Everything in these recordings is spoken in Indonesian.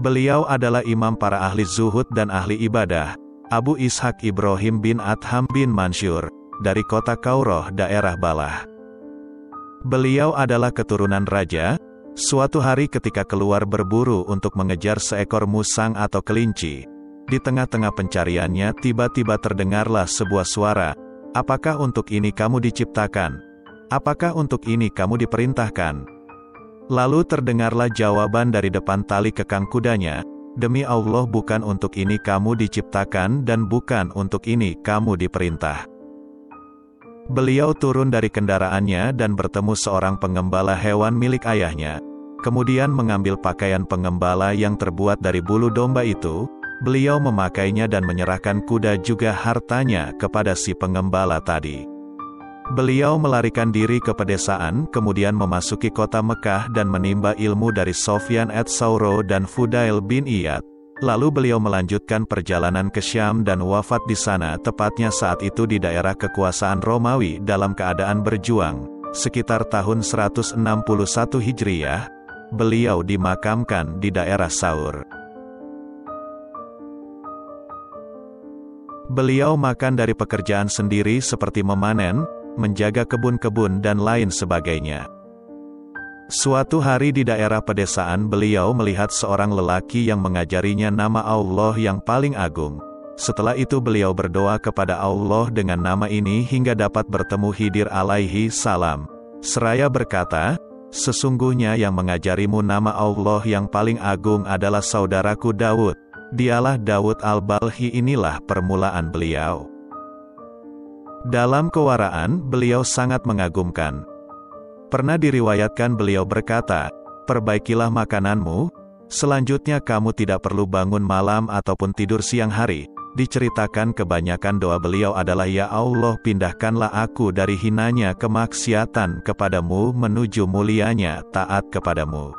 Beliau adalah imam para ahli zuhud dan ahli ibadah, Abu Ishak Ibrahim bin Adham bin Mansur, dari kota Kauroh daerah Balah. Beliau adalah keturunan raja, suatu hari ketika keluar berburu untuk mengejar seekor musang atau kelinci. Di tengah-tengah pencariannya tiba-tiba terdengarlah sebuah suara, Apakah untuk ini kamu diciptakan? Apakah untuk ini kamu diperintahkan? Lalu terdengarlah jawaban dari depan tali kekang kudanya, Demi Allah bukan untuk ini kamu diciptakan dan bukan untuk ini kamu diperintah. Beliau turun dari kendaraannya dan bertemu seorang pengembala hewan milik ayahnya. Kemudian mengambil pakaian pengembala yang terbuat dari bulu domba itu, beliau memakainya dan menyerahkan kuda juga hartanya kepada si pengembala tadi. Beliau melarikan diri ke pedesaan, kemudian memasuki kota Mekah dan menimba ilmu dari Sofyan et Sauro dan Fudail bin Iyad. Lalu beliau melanjutkan perjalanan ke Syam dan wafat di sana tepatnya saat itu di daerah kekuasaan Romawi dalam keadaan berjuang. Sekitar tahun 161 Hijriyah, beliau dimakamkan di daerah Saur. Beliau makan dari pekerjaan sendiri seperti memanen, menjaga kebun-kebun dan lain sebagainya. Suatu hari di daerah pedesaan beliau melihat seorang lelaki yang mengajarinya nama Allah yang paling agung. Setelah itu beliau berdoa kepada Allah dengan nama ini hingga dapat bertemu Hidir alaihi salam. Seraya berkata, Sesungguhnya yang mengajarimu nama Allah yang paling agung adalah saudaraku Daud. Dialah Daud al-Balhi inilah permulaan beliau. Dalam kewaraan, beliau sangat mengagumkan. Pernah diriwayatkan beliau berkata, Perbaikilah makananmu, selanjutnya kamu tidak perlu bangun malam ataupun tidur siang hari. Diceritakan kebanyakan doa beliau adalah Ya Allah pindahkanlah aku dari hinanya kemaksiatan kepadamu menuju mulianya taat kepadamu.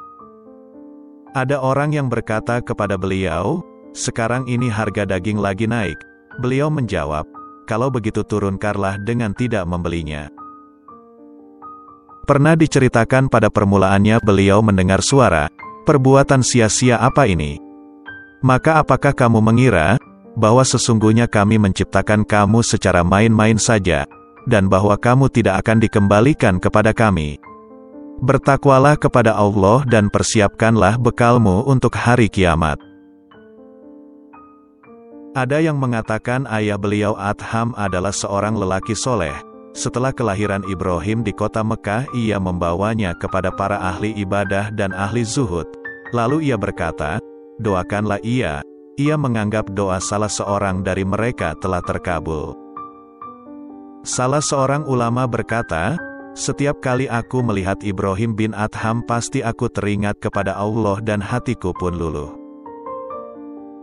Ada orang yang berkata kepada beliau, sekarang ini harga daging lagi naik. Beliau menjawab, kalau begitu turunkarlah dengan tidak membelinya. Pernah diceritakan pada permulaannya beliau mendengar suara, perbuatan sia-sia apa ini? Maka apakah kamu mengira, bahwa sesungguhnya kami menciptakan kamu secara main-main saja, dan bahwa kamu tidak akan dikembalikan kepada kami? Bertakwalah kepada Allah dan persiapkanlah bekalmu untuk hari kiamat. Ada yang mengatakan ayah beliau Adham adalah seorang lelaki soleh. Setelah kelahiran Ibrahim di kota Mekah, ia membawanya kepada para ahli ibadah dan ahli zuhud. Lalu ia berkata, doakanlah ia, ia menganggap doa salah seorang dari mereka telah terkabul. Salah seorang ulama berkata, setiap kali aku melihat Ibrahim bin Adham pasti aku teringat kepada Allah dan hatiku pun luluh.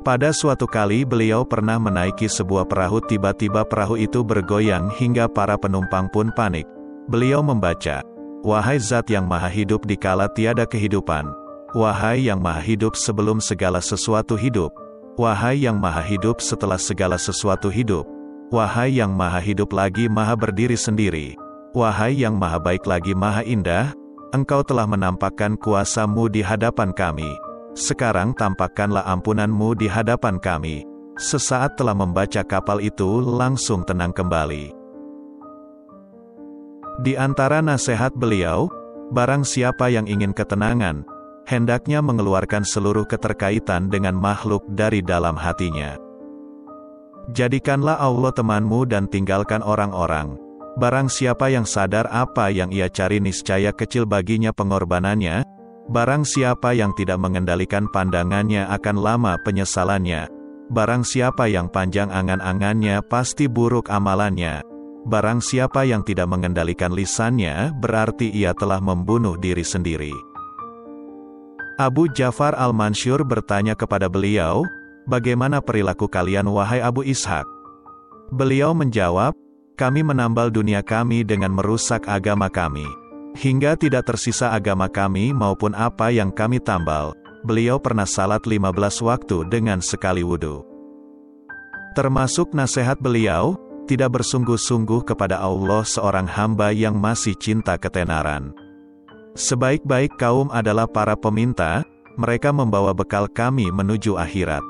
Pada suatu kali beliau pernah menaiki sebuah perahu tiba-tiba perahu itu bergoyang hingga para penumpang pun panik. Beliau membaca, Wahai zat yang maha hidup di kala tiada kehidupan. Wahai yang maha hidup sebelum segala sesuatu hidup. Wahai yang maha hidup setelah segala sesuatu hidup. Wahai yang maha hidup lagi maha berdiri sendiri. Wahai yang maha baik lagi maha indah, engkau telah menampakkan kuasamu di hadapan kami sekarang tampakkanlah ampunanmu di hadapan kami. Sesaat telah membaca kapal itu langsung tenang kembali. Di antara nasihat beliau, barang siapa yang ingin ketenangan, hendaknya mengeluarkan seluruh keterkaitan dengan makhluk dari dalam hatinya. Jadikanlah Allah temanmu dan tinggalkan orang-orang. Barang siapa yang sadar apa yang ia cari niscaya kecil baginya pengorbanannya, Barang siapa yang tidak mengendalikan pandangannya akan lama penyesalannya. Barang siapa yang panjang angan-angannya pasti buruk amalannya. Barang siapa yang tidak mengendalikan lisannya, berarti ia telah membunuh diri sendiri. Abu Jafar al-Mansyur bertanya kepada beliau, Bagaimana perilaku kalian wahai Abu Ishak? Beliau menjawab, Kami menambal dunia kami dengan merusak agama kami. Hingga tidak tersisa agama kami maupun apa yang kami tambal, beliau pernah salat 15 waktu dengan sekali wudhu. Termasuk nasihat beliau, tidak bersungguh-sungguh kepada Allah seorang hamba yang masih cinta ketenaran. Sebaik-baik kaum adalah para peminta, mereka membawa bekal kami menuju akhirat.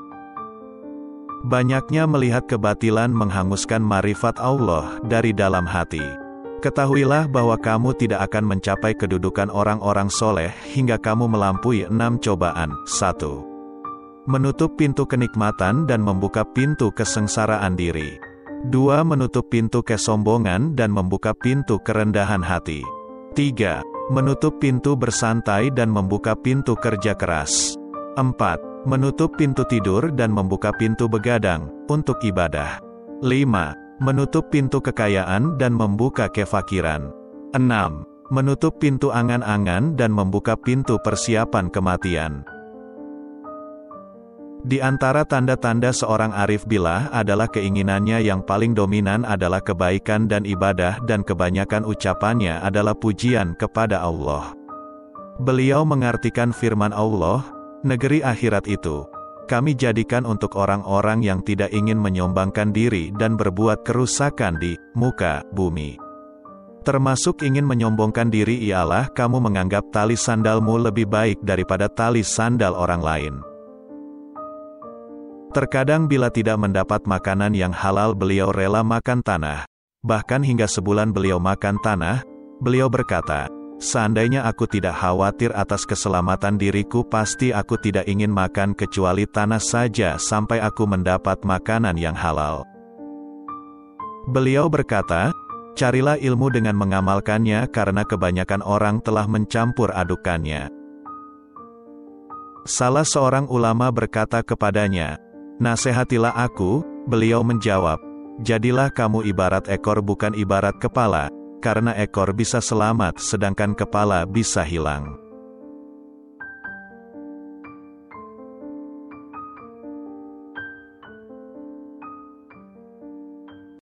Banyaknya melihat kebatilan menghanguskan marifat Allah dari dalam hati. Ketahuilah bahwa kamu tidak akan mencapai kedudukan orang-orang soleh hingga kamu melampaui enam cobaan. 1. Menutup pintu kenikmatan dan membuka pintu kesengsaraan diri. 2. Menutup pintu kesombongan dan membuka pintu kerendahan hati. 3. Menutup pintu bersantai dan membuka pintu kerja keras. 4. Menutup pintu tidur dan membuka pintu begadang, untuk ibadah. 5 menutup pintu kekayaan dan membuka kefakiran. 6. Menutup pintu angan-angan dan membuka pintu persiapan kematian. Di antara tanda-tanda seorang arif bilah adalah keinginannya yang paling dominan adalah kebaikan dan ibadah dan kebanyakan ucapannya adalah pujian kepada Allah. Beliau mengartikan firman Allah, negeri akhirat itu, kami jadikan untuk orang-orang yang tidak ingin menyombangkan diri dan berbuat kerusakan di muka bumi. Termasuk ingin menyombongkan diri ialah kamu menganggap tali sandalmu lebih baik daripada tali sandal orang lain. Terkadang bila tidak mendapat makanan yang halal beliau rela makan tanah. Bahkan hingga sebulan beliau makan tanah, beliau berkata, Seandainya aku tidak khawatir atas keselamatan diriku pasti aku tidak ingin makan kecuali tanah saja sampai aku mendapat makanan yang halal. Beliau berkata, carilah ilmu dengan mengamalkannya karena kebanyakan orang telah mencampur adukannya. Salah seorang ulama berkata kepadanya, Nasehatilah aku, beliau menjawab, Jadilah kamu ibarat ekor bukan ibarat kepala, karena ekor bisa selamat sedangkan kepala bisa hilang.